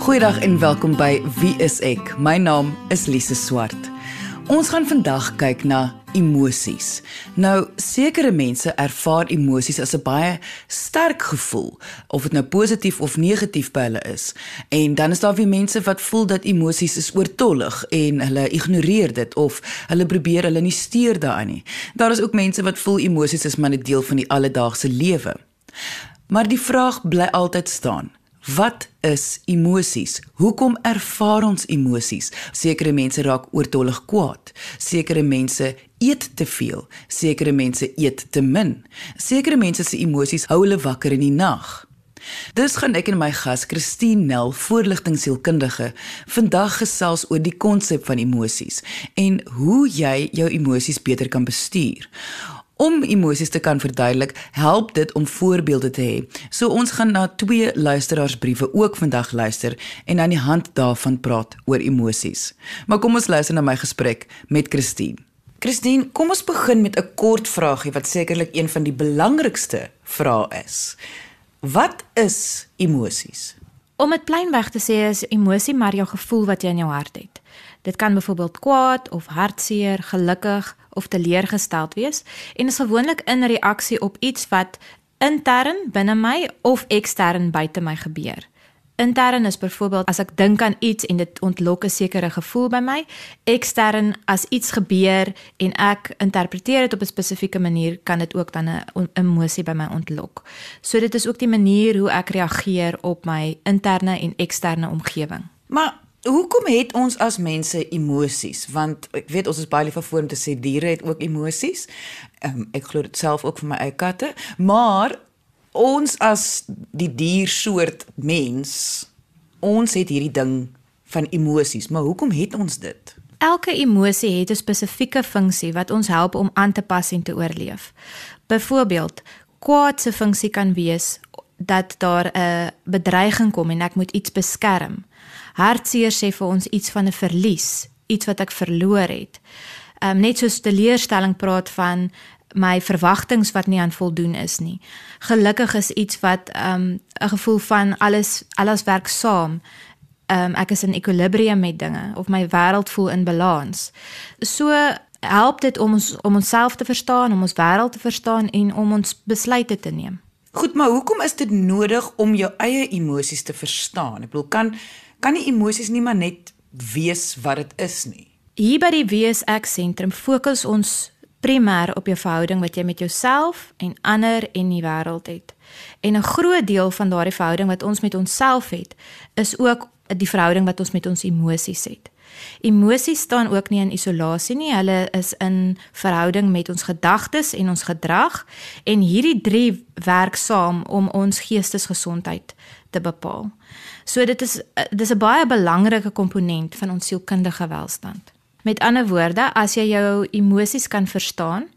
Goeiedag en welkom by Wie is ek? My naam is Lise Swart. Ons gaan vandag kyk na emosies. Nou sekere mense ervaar emosies as 'n baie sterk gevoel, of dit nou positief of negatief by hulle is. En dan is daar weer mense wat voel dat emosies is oortollig en hulle ignoreer dit of hulle probeer hulle nie steur daaraan nie. Daar is ook mense wat voel emosies is maar 'n deel van die alledaagse lewe. Maar die vraag bly altyd staan. Wat is emosies? Hoekom ervaar ons emosies? Sekere mense raak oortollig kwaad. Sekere mense eet te veel. Sekere mense eet te min. Sekere mense se emosies hou hulle wakker in die nag. Dis gaan ek en my gas Christine Nel, voorligtingsielkundige, vandag gesels oor die konsep van emosies en hoe jy jou emosies beter kan bestuur. Om emosies te kan verduidelik, help dit om voorbeelde te hê. So ons gaan na twee luisteraarsbriewe ook vandag luister en aan die hand daarvan praat oor emosies. Maar kom ons luister na my gesprek met Christine. Christine, kom ons begin met 'n kort vraagie wat sekerlik een van die belangrikste vrae is. Wat is emosies? Om dit plainweg te sê is emosie maar jou gevoel wat jy in jou hart het. Dit kan byvoorbeeld kwaad of hartseer, gelukkig of teleurgesteld wees en is gewoonlik in reaksie op iets wat intern binne my of ekstern buite my gebeur. Intern is byvoorbeeld as ek dink aan iets en dit ontlok 'n sekere gevoel by my. Ekstern as iets gebeur en ek interpreteer dit op 'n spesifieke manier, kan dit ook dan 'n emosie by my ontlok. So dit is ook die manier hoe ek reageer op my interne en eksterne omgewing. Maar Hoekom het ons as mense emosies? Want ek weet ons is baie lief vir om te sê diere het ook emosies. Um, ek glo dit self ook vir my eie katte, maar ons as die diersoort mens, ons het hierdie ding van emosies, maar hoekom het ons dit? Elke emosie het 'n spesifieke funksie wat ons help om aan te pas en te oorleef. Byvoorbeeld, kwaad se funksie kan wees dat daar 'n bedreiging kom en ek moet iets beskerm. Hartseer sê vir ons iets van 'n verlies, iets wat ek verloor het. Ehm um, net soos teleurstelling praat van my verwagtinge wat nie aan voldoen is nie. Gelukkig is iets wat ehm um, 'n gevoel van alles alles werk saam. Ehm um, ek is in ekwilibrium met dinge of my wêreld voel in balans. So help dit om ons om onsself te verstaan, om ons wêreld te verstaan en om ons besluite te neem. Goed, maar hoekom is dit nodig om jou eie emosies te verstaan? Ek bedoel kan kan die emosies nie maar net wees wat dit is nie. Hier by die wees ek sentrum fokus ons primêr op jou verhouding wat jy met jouself en ander en die wêreld het. En 'n groot deel van daardie verhouding wat ons met onsself het, is ook die verhouding wat ons met ons emosies het. Emosies staan ook nie in isolasie nie, hulle is in verhouding met ons gedagtes en ons gedrag. En hierdie drie werk saam om ons geestesgesondheid te bepaal. So dit is dis 'n baie belangrike komponent van ons sielkundige welstand. Met ander woorde, as jy jou emosies kan verstaan,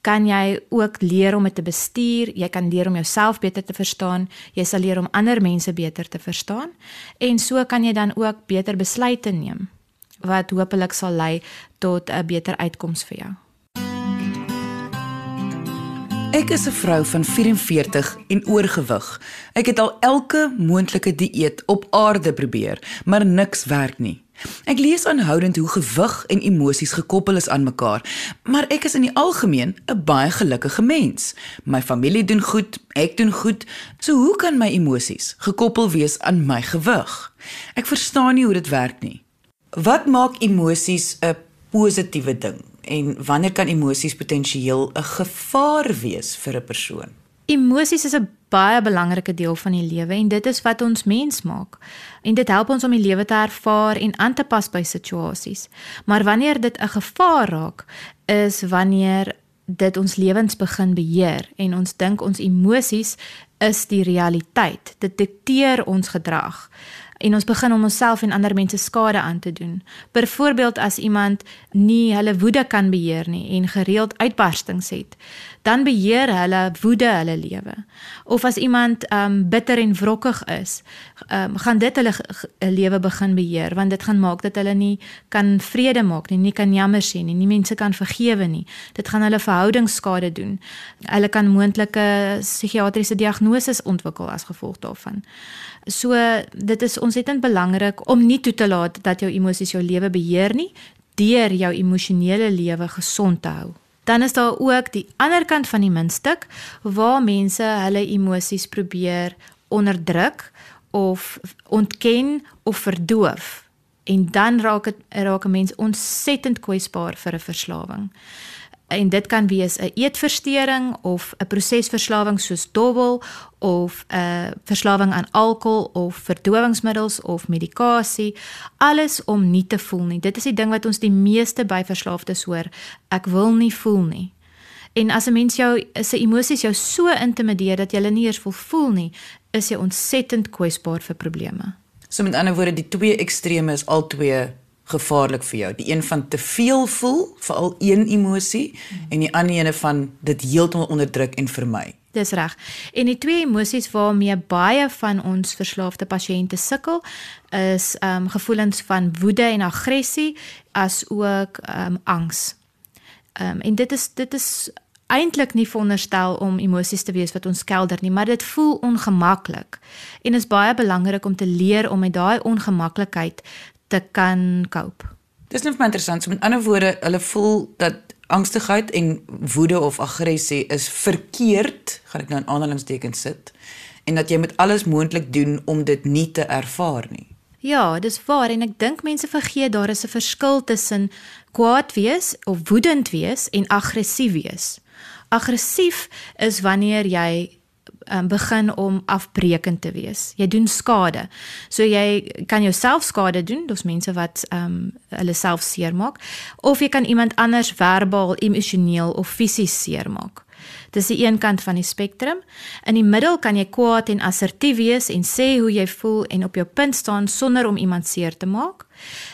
kan jy ook leer om dit te bestuur, jy kan leer om jouself beter te verstaan, jy sal leer om ander mense beter te verstaan. En so kan jy dan ook beter besluite neem wat hopelik sal lei tot 'n beter uitkoms vir jou. Ek is 'n vrou van 44 en oorgewig. Ek het al elke moontlike dieet op aarde probeer, maar niks werk nie. Ek lees aanhoudend hoe gewig en emosies gekoppel is aan mekaar, maar ek is in die algemeen 'n baie gelukkige mens. My familie doen goed, ek doen goed. So hoe kan my emosies gekoppel wees aan my gewig? Ek verstaan nie hoe dit werk nie. Wat maak emosies 'n positiewe ding? en wanneer kan emosies potensieel 'n gevaar wees vir 'n persoon? Emosies is 'n baie belangrike deel van die lewe en dit is wat ons mens maak. En dit help ons om die lewe te ervaar en aan te pas by situasies. Maar wanneer dit 'n gevaar raak, is wanneer dit ons lewens begin beheer en ons dink ons emosies is die realiteit. Dit dikteer ons gedrag en ons begin om onsself en ander mense skade aan te doen. Byvoorbeeld as iemand nie hulle woede kan beheer nie en gereeld uitbarstings het, dan beheer hulle woede hulle lewe. Of as iemand um bitter en wrokkig is, um gaan dit hulle lewe begin beheer want dit gaan maak dat hulle nie kan vrede maak nie, nie kan jammer sê nie, nie mense kan vergewe nie. Dit gaan hulle verhoudingsskade doen. Hulle kan moontlike psigiatriese diagnoses ontwikkel as gevolg daarvan. So dit is ons ontsettend belangrik om nie toe te laat dat jou emosies jou lewe beheer nie deur jou emosionele lewe gesond te hou. Dan is daar ook die ander kant van die muntstuk waar mense hulle emosies probeer onderdruk of ontken of verdoof en dan raak dit raak 'n mens ontsettend kwesbaar vir 'n verslawing. En dit kan wees 'n eetversteuring of 'n prosesverslawing soos dobbel of 'n verslawing aan alkohol of verdowingsmiddels of medikasie, alles om nie te voel nie. Dit is die ding wat ons die meeste by verslaafdes hoor. Ek wil nie voel nie. En as 'n mens jou se emosies jou so intimideer dat jy nie eers wil voel nie, is jy ontsettend kwesbaar vir probleme. So met ander woorde, die twee extreme is al twee gevaarlik vir jou. Die een van te veel voel, veral een emosie, hmm. en die ander ene van dit heeltemal onderdruk en vermy. Dis reg. En die twee emosies waarmee baie van ons verslaafde pasiënte sukkel, is ehm um, gevoelens van woede en aggressie as ook ehm um, angs. Ehm um, en dit is dit is eintlik nie veronderstel om emosies te wees wat ons kelder nie, maar dit voel ongemaklik. En is baie belangrik om te leer om met daai ongemaklikheid te kan cope. Dis net vir my interessant. So met ander woorde, hulle voel dat angstigheid en woede of aggressie is verkeerd, gaan ek nou in aanhalingstekens sit, en dat jy moet alles moontlik doen om dit nie te ervaar nie. Ja, dis waar en ek dink mense vergeet daar is 'n verskil tussen kwaad wees of woedend wees en aggressief wees. Aggressief is wanneer jy um, begin om afbreekend te wees. Jy doen skade. So jy kan jouself skade doen, dis mense wat ehm um, hulle self seermaak of jy kan iemand anders verbaal, emosioneel of fisies seermaak. Dis die een kant van die spektrum. In die middel kan jy kwaad en assertief wees en sê hoe jy voel en op jou punt staan sonder om iemand seer te maak.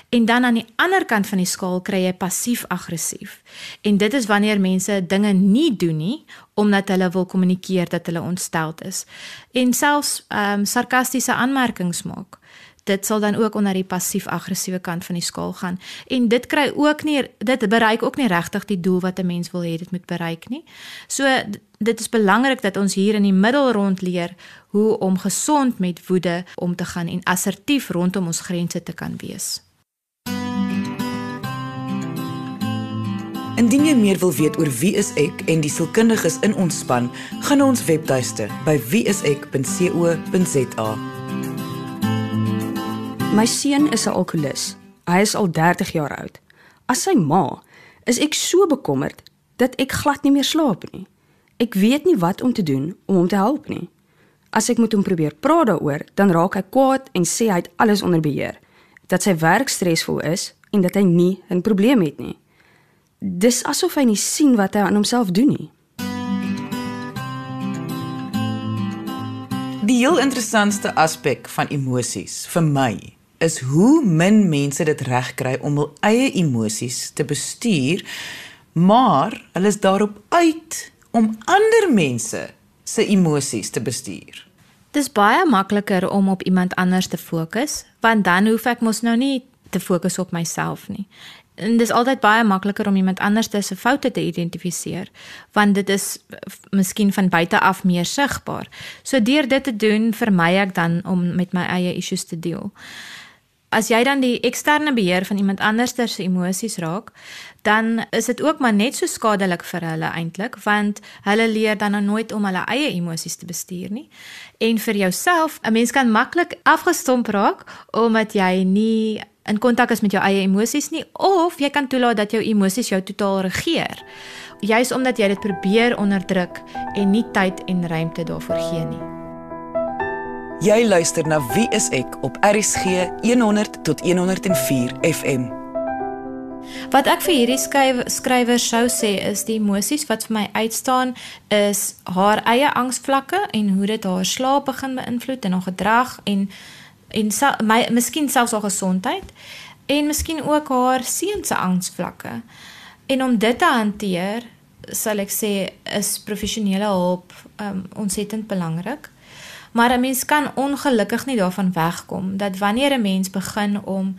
En dan aan die ander kant van die skaal kry jy passief-aggressief. En dit is wanneer mense dinge nie doen nie omdat hulle wil kommunikeer dat hulle ontsteld is en selfs ehm um, sarkastiese aanmerkings maak. Dit sal dan ook onder die passief-aggressiewe kant van die skaal gaan. En dit kry ook nie dit bereik ook nie regtig die doel wat 'n mens wil hê dit moet bereik nie. So dit is belangrik dat ons hier in die middel rond leer hoe om gesond met woede om te gaan en assertief rondom ons grense te kan wees. Indien jy meer wil weet oor wie is ek en die sielkundiges in ons span, gaan na ons webtuiste by wieisek.co.za. My seun is 'n alkolikus. Hy is al 30 jaar oud. As sy ma, is ek so bekommerd dat ek glad nie meer slaap nie. Ek weet nie wat om te doen om hom te help nie. As ek moet hom probeer praat daaroor, dan raak hy kwaad en sê hy het alles onder beheer. Dat sy werk stresvol is en dat hy nie 'n probleem het nie dis asof hy nie sien wat hy aan homself doen nie. Die heel interessantste aspek van emosies vir my is hoe min mense dit regkry om hul eie emosies te bestuur, maar hulle is daarop uit om ander mense se emosies te bestuur. Dis baie makliker om op iemand anders te fokus, want dan hoef ek mos nou nie te fokus op myself nie en dis altyd baie makliker om iemand anders se foute te identifiseer want dit is miskien van buite af meer sigbaar. So deur dit te doen vermy ek dan om met my eie issues te deel. As jy dan die eksterne beheer van iemand anders se emosies raak, dan is dit ook maar net so skadelik vir hulle eintlik want hulle leer dan nou nooit om hulle eie emosies te bestuur nie. En vir jouself, 'n mens kan maklik afgestomp raak omdat jy nie in kontak is met jou eie emosies nie of jy kan toelaat dat jou emosies jou totaal regeer. Juist omdat jy dit probeer onderdruk en nie tyd en ruimte daarvoor gee nie. Jy luister na Wie is ek op RCG 100 tot 104 FM. Wat ek vir hierdie skrywer skrywer sou sê is die emosies wat vir my uitstaan is haar eie angsvlakke en hoe dit haar slaap begin beïnvloed en haar gedrag en en my miskien selfs haar gesondheid en miskien ook haar seun se angsvlakke. En om dit te hanteer, sal ek sê is professionele hulp um, ontsettend belangrik. Maar 'n mens kan ongelukkig nie daarvan wegkom dat wanneer 'n mens begin om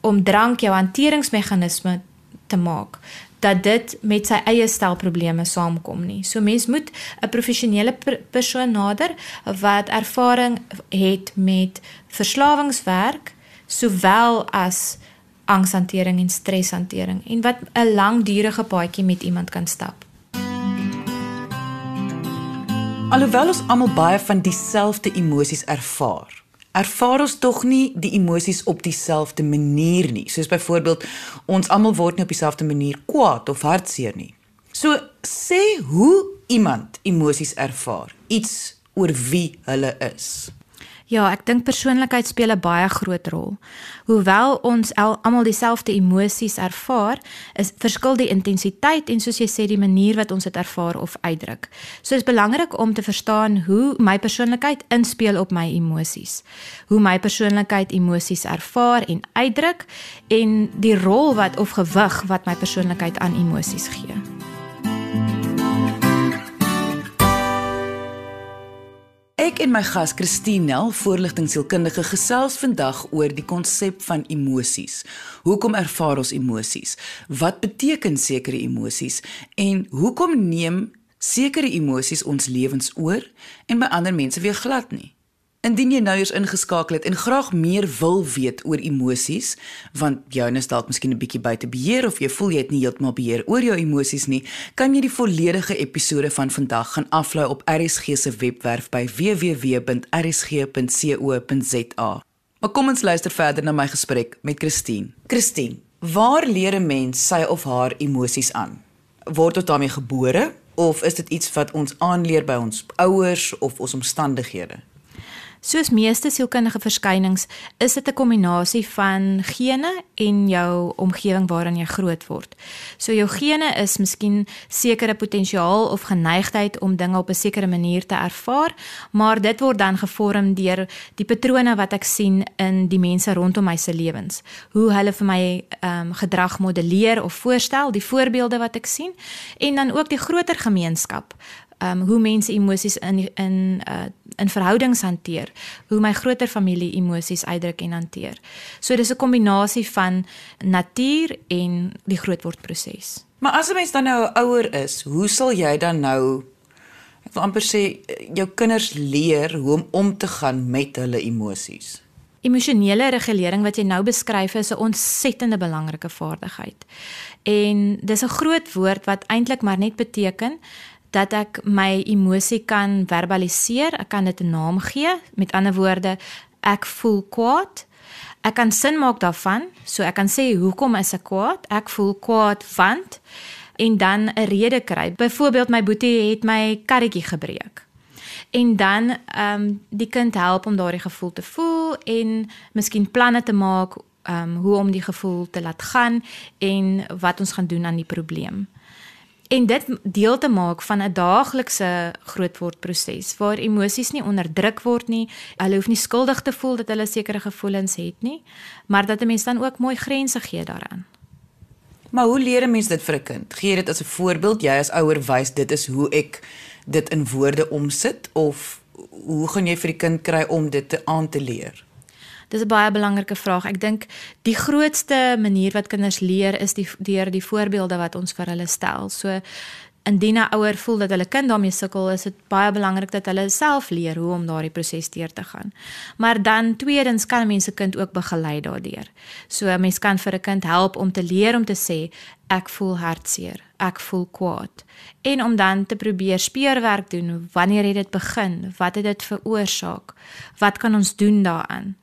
om drank jou hanteringsmeganisme te maak, dat dit met sy eie stel probleme saamkom nie. So mens moet 'n professionele per persoon nader wat ervaring het met verslawingswerk sowel as angshantering en streshantering en wat 'n langdurige paadjie met iemand kan stap. Alhoewel ons almal baie van dieselfde emosies ervaar, ervaar ons tog nie die emosies op dieselfde manier nie. Soos byvoorbeeld ons almal word nie op dieselfde manier kwaad of hartseer nie. So sê hoe iemand emosies ervaar, iets oor wie hulle is. Ja, ek dink persoonlikheid speel 'n baie groot rol. Hoewel ons almal dieselfde emosies ervaar, is verskil die intensiteit en soos jy sê die manier wat ons dit ervaar of uitdruk. So dit is belangrik om te verstaan hoe my persoonlikheid inspel op my emosies. Hoe my persoonlikheid emosies ervaar en uitdruk en die rol wat of gewig wat my persoonlikheid aan emosies gee. Ek en my gas Christine Nel, voorligtingsielkundige, gesels vandag oor die konsep van emosies. Hoekom ervaar ons emosies? Wat beteken sekere emosies en hoekom neem sekere emosies ons lewens oor en by ander mense weer glad nie? Indien jy nou eers ingeskakel het en graag meer wil weet oor emosies, want joune is dalk miskien 'n bietjie buite beheer of jy voel jy het nie heeltemal beheer oor jou emosies nie, kan jy die volledige episode van vandag gaan aflaai op RSG se webwerf by www.rsg.co.za. Maar kom ons luister verder na my gesprek met Christine. Christine, waar leer 'n mens sy of haar emosies aan? Word dit daarmee gebore of is dit iets wat ons aanleer by ons ouers of ons omstandighede? Soos meeste sielkundige verskynings is dit 'n kombinasie van gene en jou omgewing waarin jy groot word. So jou gene is miskien sekere potensiaal of geneigtheid om dinge op 'n sekere manier te ervaar, maar dit word dan gevorm deur die patrone wat ek sien in die mense rondom my se lewens. Hoe hulle vir my ehm um, gedrag modelleer of voorstel, die voorbeelde wat ek sien en dan ook die groter gemeenskap um hoe mense emosies in in uh in verhoudings hanteer, hoe my groter familie emosies uitdruk en hanteer. So dis 'n kombinasie van natuur en die grootwordproses. Maar as 'n mens dan nou ouer is, hoe sal jy dan nou ek wil amper sê jou kinders leer hoe om om te gaan met hulle emosies? Emosionele regulering wat jy nou beskryf is 'n ontsettende belangrike vaardigheid. En dis 'n groot woord wat eintlik maar net beteken dat ek my emosie kan verbaliseer, ek kan dit 'n naam gee. Met ander woorde, ek voel kwaad. Ek kan sin maak daarvan, so ek kan sê hoekom is ek kwaad? Ek voel kwaad want en dan 'n rede kry. Byvoorbeeld my boetie het my karretjie gebreek. En dan ehm um, die kind help om daardie gevoel te voel en miskien planne te maak ehm um, hoe om die gevoel te laat gaan en wat ons gaan doen aan die probleem en dit deel te maak van 'n daaglikse grootwordproses waar emosies nie onderdruk word nie. Hulle hoef nie skuldig te voel dat hulle sekere gevoelens het nie, maar dat 'n mens dan ook mooi grense gee daaraan. Maar hoe leer 'n mens dit vir 'n kind? Gee jy dit as 'n voorbeeld? Jy as ouer wys dit is hoe ek dit in woorde omsit of hoe gaan jy vir die kind kry om dit te aan te leer? Dis 'n baie belangrike vraag. Ek dink die grootste manier wat kinders leer is die deur die voorbeelde wat ons vir hulle stel. So indien 'n ouer voel dat hulle kind daarmee sukkel, is dit baie belangrik dat hulle self leer hoe om daardie proses deur te gaan. Maar dan tweedens kan mense kind ook begelei daardeur. So 'n mens kan vir 'n kind help om te leer om te sê ek voel hartseer, ek voel kwaad en om dan te probeer speurwerk doen. Wanneer het dit begin? Wat het dit veroorsaak? Wat kan ons doen daaraan?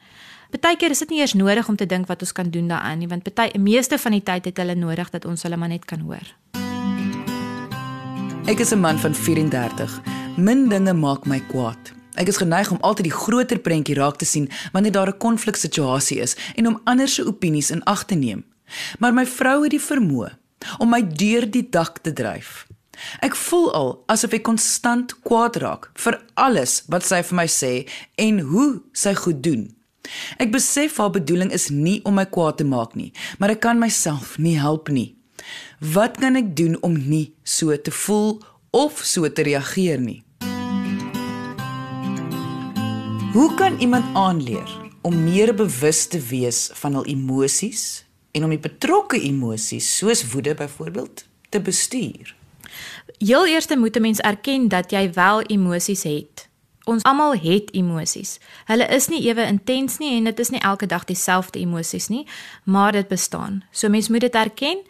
Partykeer is dit nie eers nodig om te dink wat ons kan doen daaraan nie, want party meeste van die tyd het hulle nodig dat ons hulle maar net kan hoor. Ek is 'n man van 34. Min dinge maak my kwaad. Ek is geneig om altyd die groter prentjie raak te sien wanneer daar 'n konfliksituasie is en om ander se opinies in ag te neem. Maar my vrou het die vermoë om my deur die dak te dryf. Ek voel al asof ek konstant kwaad raak vir alles wat sy vir my sê en hoe sy goed doen. Ek besef haar bedoeling is nie om my kwaad te maak nie, maar ek kan myself nie help nie. Wat kan ek doen om nie so te voel of so te reageer nie? Hoe kan iemand aanleer om meer bewus te wees van hul emosies en om die betrokke emosies soos woede byvoorbeeld te bestuur? Heel eers moet 'n mens erken dat jy wel emosies het. Ons almal het emosies. Hulle is nie ewe intens nie en dit is nie elke dag dieselfde emosies nie, maar dit bestaan. So mens moet dit erken.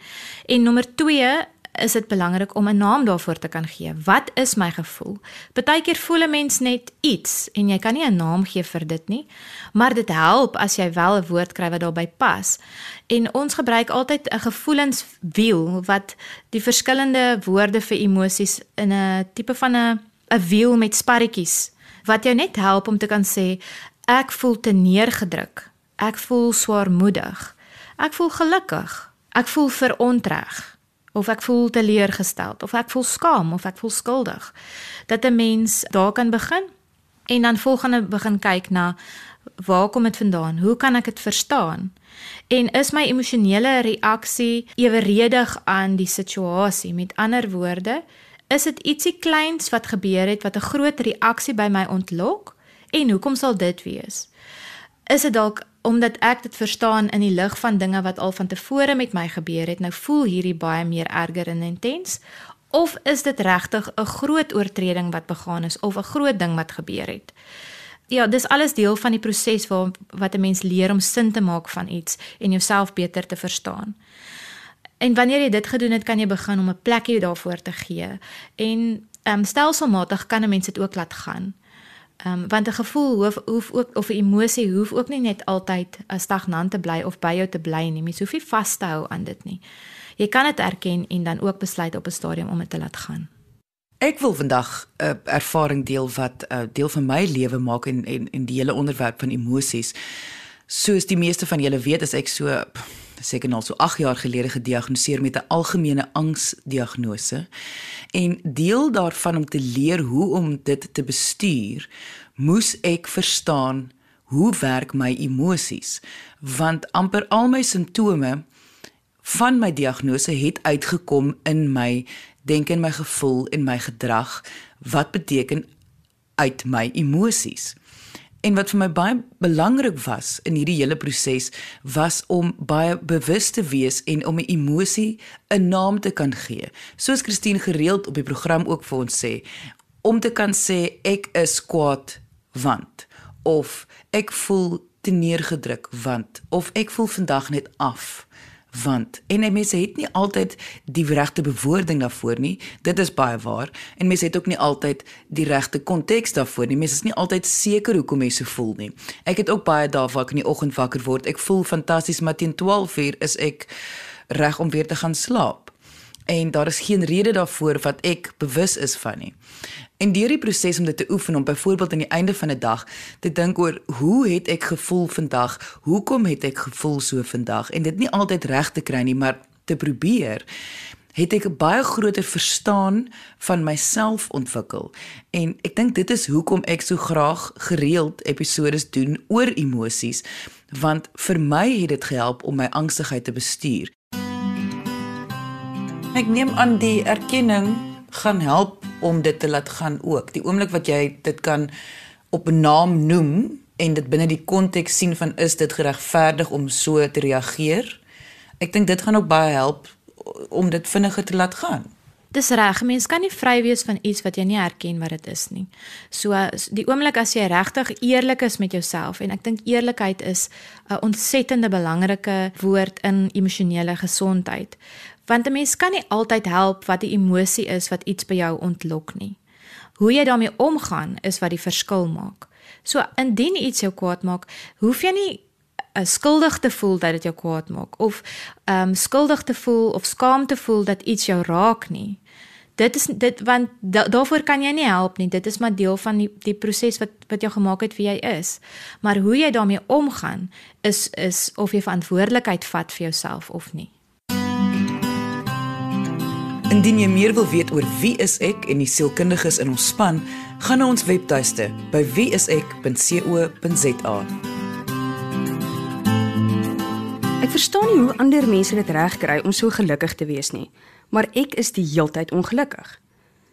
En nommer 2 is dit belangrik om 'n naam daarvoor te kan gee. Wat is my gevoel? Partykeer voel 'n mens net iets en jy kan nie 'n naam gee vir dit nie, maar dit help as jy wel 'n woord kry wat daarbey pas. En ons gebruik altyd 'n gevoelenswiel wat die verskillende woorde vir emosies in 'n tipe van 'n 'n wiel met sparretjies wat jou net help om te kan sê ek voel te neergedruk. Ek voel swaarmoedig. Ek voel gelukkig. Ek voel verontreg. Of ek voel teleurgesteld. Of ek voel skaam. Of ek voel skuldig. Dat 'n mens daar kan begin en dan volgende begin kyk na waar kom dit vandaan? Hoe kan ek dit verstaan? En is my emosionele reaksie eweredig aan die situasie? Met ander woorde is dit ietsie kleins wat gebeur het wat 'n groot reaksie by my ontlok en hoekom sal dit wees is dit dalk omdat ek dit verstaan in die lig van dinge wat al van tevore met my gebeur het, nou voel hierdie baie meer erger en intens of is dit regtig 'n groot oortreding wat begaan is of 'n groot ding wat gebeur het? Ja, dis alles deel van die proses waar wat 'n mens leer om sin te maak van iets en jouself beter te verstaan. En wanneer jy dit gedoen het, kan jy begin om 'n plekjie daarvoor te gee. En ehm um, stelselmatig kan 'n mens dit ook laat gaan. Ehm um, want 'n gevoel hoef, hoef ook of 'n emosie hoef ook nie net altyd 'n stagnant te bly of by jou te bly nie. Mens hoef nie vas te hou aan dit nie. Jy kan dit erken en dan ook besluit op 'n stadium om dit te laat gaan. Ek wil vandag 'n uh, ervaring deel wat 'n uh, deel van my lewe maak en en en die hele onderwerp van emosies. Soos die meeste van julle weet, is ek so seker nou so 8 jaar gelede gediagnoseer met 'n algemene angsdiagnose. En deel daarvan om te leer hoe om dit te bestuur, moes ek verstaan hoe werk my emosies, want amper al my simptome van my diagnose het uitgekom in my denke en my gevoel en my gedrag wat beteken uit my emosies. En wat vir my baie belangrik was in hierdie hele proses was om baie bewus te wees en om 'n emosie 'n naam te kan gee. Soos Christine gereeld op die program ook vir ons sê, om te kan sê ek is kwaad want of ek voel te neergedruk want of ek voel vandag net af want en mense het nie altyd die regte bewoording daarvoor nie. Dit is baie waar. En mense het ook nie altyd die regte konteks daarvoor nie. Mense is nie altyd seker hoekom mense voel nie. Ek het ook baie dae waar ek in die oggend wakker word. Ek voel fantasties, maar teen 12:00 is ek reg om weer te gaan slaap. En daar is geen rede daarvoor wat ek bewus is van nie. En deur die proses om dit te oefen om byvoorbeeld aan die einde van 'n dag te dink oor hoe het ek gevoel vandag? Hoekom het ek gevoel so vandag? En dit nie altyd reg te kry nie, maar te probeer het ek 'n baie groter verstaan van myself ontwikkel. En ek dink dit is hoekom ek so graag gereeld episode doen oor emosies, want vir my het dit gehelp om my angstigheid te bestuur. Ek neem aan die erkenning gaan help om dit te laat gaan ook. Die oomblik wat jy dit kan op 'n naam noem en dit binne die konteks sien van is dit geregverdig om so te reageer. Ek dink dit gaan ook baie help om dit vinniger te laat gaan. Dis reg, mens kan nie vry wees van iets wat jy nie erken wat dit is nie. So die oomblik as jy regtig eerlik is met jouself en ek dink eerlikheid is 'n ontsettende belangrike woord in emosionele gesondheid. Want 'n mens kan nie altyd help wat die emosie is wat iets by jou ontlok nie. Hoe jy daarmee omgaan is wat die verskil maak. So indien iets jou kwaad maak, hoef jy nie 'n uh, skuldig te voel dat dit jou kwaad maak of ehm um, skuldig te voel of skaam te voel dat iets jou raak nie. Dit is dit want da, daarvoor kan jy nie help nie. Dit is maar deel van die die proses wat wat jou gemaak het wie jy is. Maar hoe jy daarmee omgaan is is of jy verantwoordelikheid vat vir jouself of nie. Indien jy meer wil weet oor wie is ek en die sielkundiges in ons span, gaan na ons webtuiste by wieisek.co.za. Ek verstaan nie hoe ander mense dit regkry om so gelukkig te wees nie, maar ek is die heeltyd ongelukkig.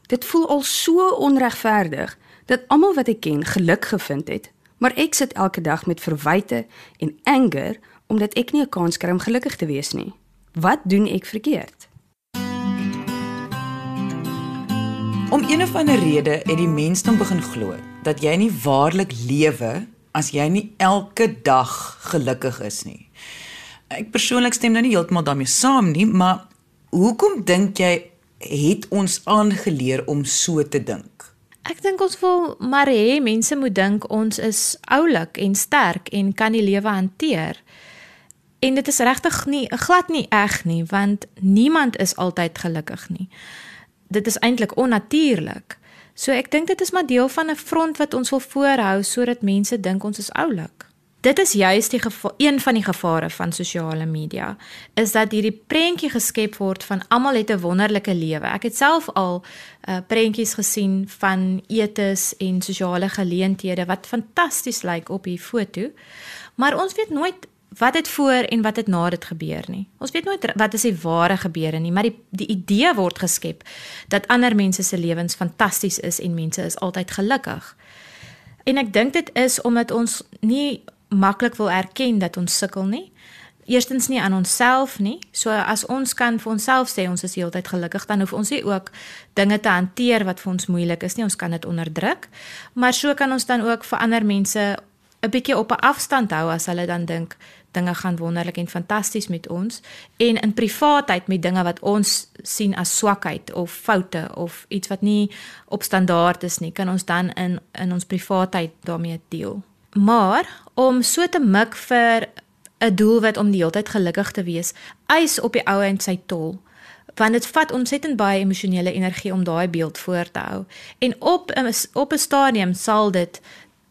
Dit voel al so onregverdig dat almal wat ek ken geluk gevind het, maar ek sit elke dag met verwyte en anger omdat ek nie 'n kans kry om gelukkig te wees nie. Wat doen ek verkeerd? Om een of ander rede het die mensdom begin glo dat jy nie waarlik lewe as jy nie elke dag gelukkig is nie. Ek persoonlik stem nou nie heeltemal daarmee saam nie, maar hoekom dink jy het ons aangeleer om so te dink? Ek dink ons wil maar hê mense moet dink ons is oulik en sterk en kan die lewe hanteer. En dit is regtig nie glad nie eg nie, want niemand is altyd gelukkig nie. Dit is eintlik onnatuurlik. So ek dink dit is maar deel van 'n front wat ons wil voorhou sodat mense dink ons is oulik. Dit is juis die een van die gevare van sosiale media is dat hierdie prentjie geskep word van almal het 'n wonderlike lewe. Ek het self al uh, prentjies gesien van etes en sosiale geleenthede wat fantasties lyk op hier foto. Maar ons weet nooit wat het voor en wat het na dit gebeur nie. Ons weet nooit wat is die ware gebeure nie, maar die die idee word geskep dat ander mense se lewens fantasties is en mense is altyd gelukkig. En ek dink dit is omdat ons nie maklik wil erken dat ons sukkel nie. Eerstens nie aan onsself nie. So as ons kan vir onsself sê ons is heeltyd gelukkig, dan hoef ons nie ook dinge te hanteer wat vir ons moeilik is nie. Ons kan dit onderdruk. Maar so kan ons dan ook vir ander mense 'n bietjie op 'n afstand hou as hulle dan dink dinge gaan wonderlik en fantasties met ons en in privaatheid met dinge wat ons sien as swakheid of foute of iets wat nie op standaard is nie, kan ons dan in in ons privaatheid daarmee deel. Maar om so te mik vir 'n doelwit om die hele tyd gelukkig te wees, eis op die ou en sy tol. Want dit vat ontsettend baie emosionele energie om daai beeld voor te hou. En op op 'n stadium sal dit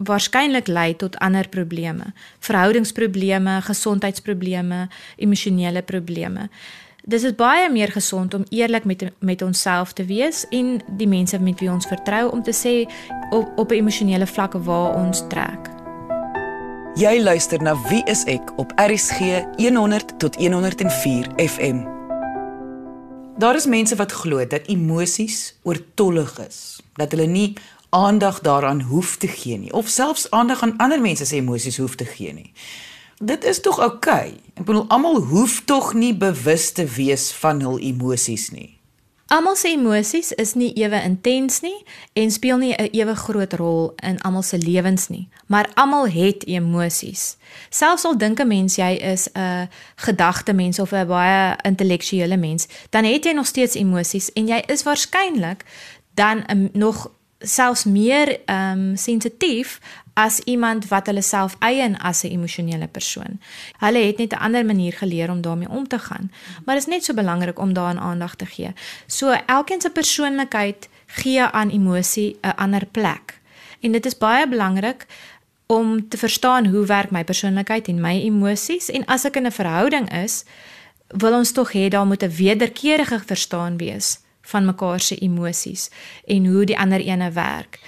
waarskynlik lei tot ander probleme, verhoudingsprobleme, gesondheidsprobleme, emosionele probleme. Dis is baie meer gesond om eerlik met met onsself te wees en die mense met wie ons vertrou om te sê op op 'n emosionele vlak waar ons trek. Jy luister na Wie is ek op RCG 100 tot 104 FM. Daar is mense wat glo dat emosies oortollig is, dat hulle nie aandag daaraan hoef te gee nie of selfs aandag aan ander mense se emosies hoef te gee nie. Dit is tog oukei. Okay. Ek bedoel almal hoef tog nie bewus te wees van hul emosies nie. Almal se emosies is nie ewe intens nie en speel nie 'n ewe groot rol in almal se lewens nie, maar almal het emosies. Selfs al dink 'n mens jy is 'n gedagte mens of 'n baie intellektuele mens, dan het jy nog steeds emosies en jy is waarskynlik dan um, nog selfs meer ehm um, sensitief as iemand wat hulle self eien as 'n emosionele persoon. Hulle het net 'n ander manier geleer om daarmee om te gaan. Maar dit is net so belangrik om daaraan aandag te gee. So elkeen se persoonlikheid gee aan emosie 'n ander plek. En dit is baie belangrik om te verstaan hoe werk my persoonlikheid en my emosies en as ek in 'n verhouding is, wil ons tog hê daar moet 'n wederkerige verstaan wees van mekaar se emosies en hoe die ander ene werk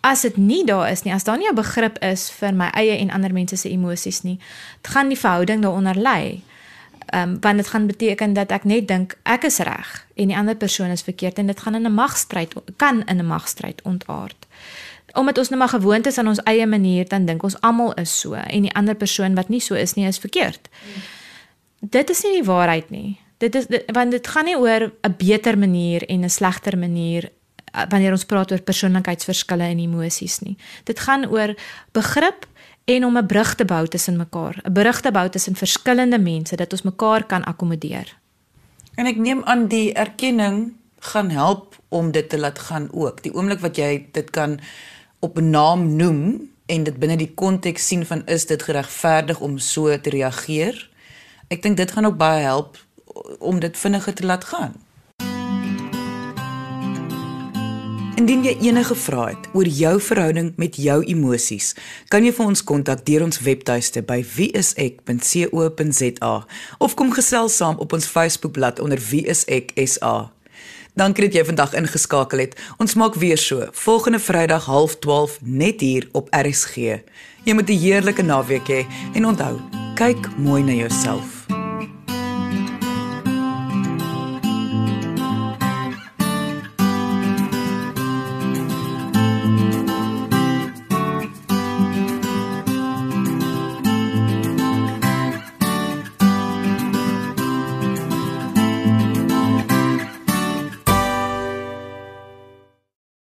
as dit nie daar is nie, as daar nie 'n begrip is vir my eie en ander mense se emosies nie, gaan die verhouding daaronder lê. Ehm um, want dit gaan beteken dat ek net dink ek is reg en die ander persoon is verkeerd en dit gaan in 'n magstryd kan in 'n magstryd ontaard. Omdat ons nou maar gewoond is aan ons eie manier, dan dink ons almal is so en die ander persoon wat nie so is nie is verkeerd. Hmm. Dit is nie die waarheid nie. Dit is dit, want dit gaan nie oor 'n beter manier en 'n slegter manier Eh, wanneer ons praat oor persoonlikheidsverskille en emosies nie. Dit gaan oor begrip en om 'n brug te bou tussen mekaar, 'n brug te bou tussen verskillende mense dat ons mekaar kan akkommodeer. En ek neem aan die erkenning gaan help om dit te laat gaan ook. Die oomblik wat jy dit kan op 'n naam noem en dit binne die konteks sien van is dit geregverdig om so te reageer? Ek dink dit gaan ook baie help om dit vinniger te laat gaan. Indien jy enige vrae het oor jou verhouding met jou emosies, kan jy vir ons kontak deur ons webtuiste by wieisek.co.za of kom gesels saam op ons Facebookblad onder wieiseksa. Dankie dat jy vandag ingeskakel het. Ons maak weer so volgende Vrydag 12:30 net hier op RSG. Jy moet 'n heerlike naweek hê he, en onthou, kyk mooi na jouself.